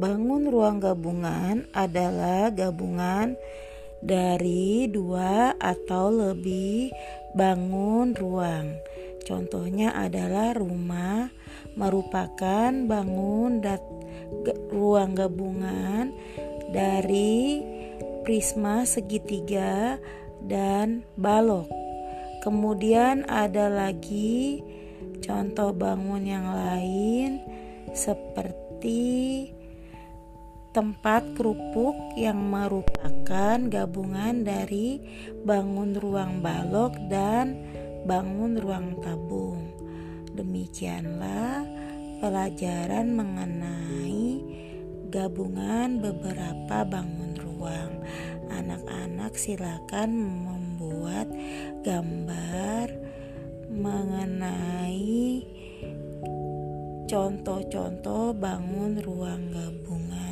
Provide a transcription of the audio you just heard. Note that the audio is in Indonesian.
Bangun ruang gabungan adalah gabungan dari dua atau lebih bangun ruang. Contohnya adalah rumah merupakan bangun dat ruang gabungan dari prisma segitiga dan balok. Kemudian ada lagi contoh bangun yang lain seperti tempat kerupuk yang merupakan gabungan dari bangun ruang balok dan bangun ruang tabung. Demikianlah pelajaran mengenai gabungan beberapa bangun ruang. Anak-anak silakan membuat gambar mengenai contoh-contoh bangun ruang gabungan.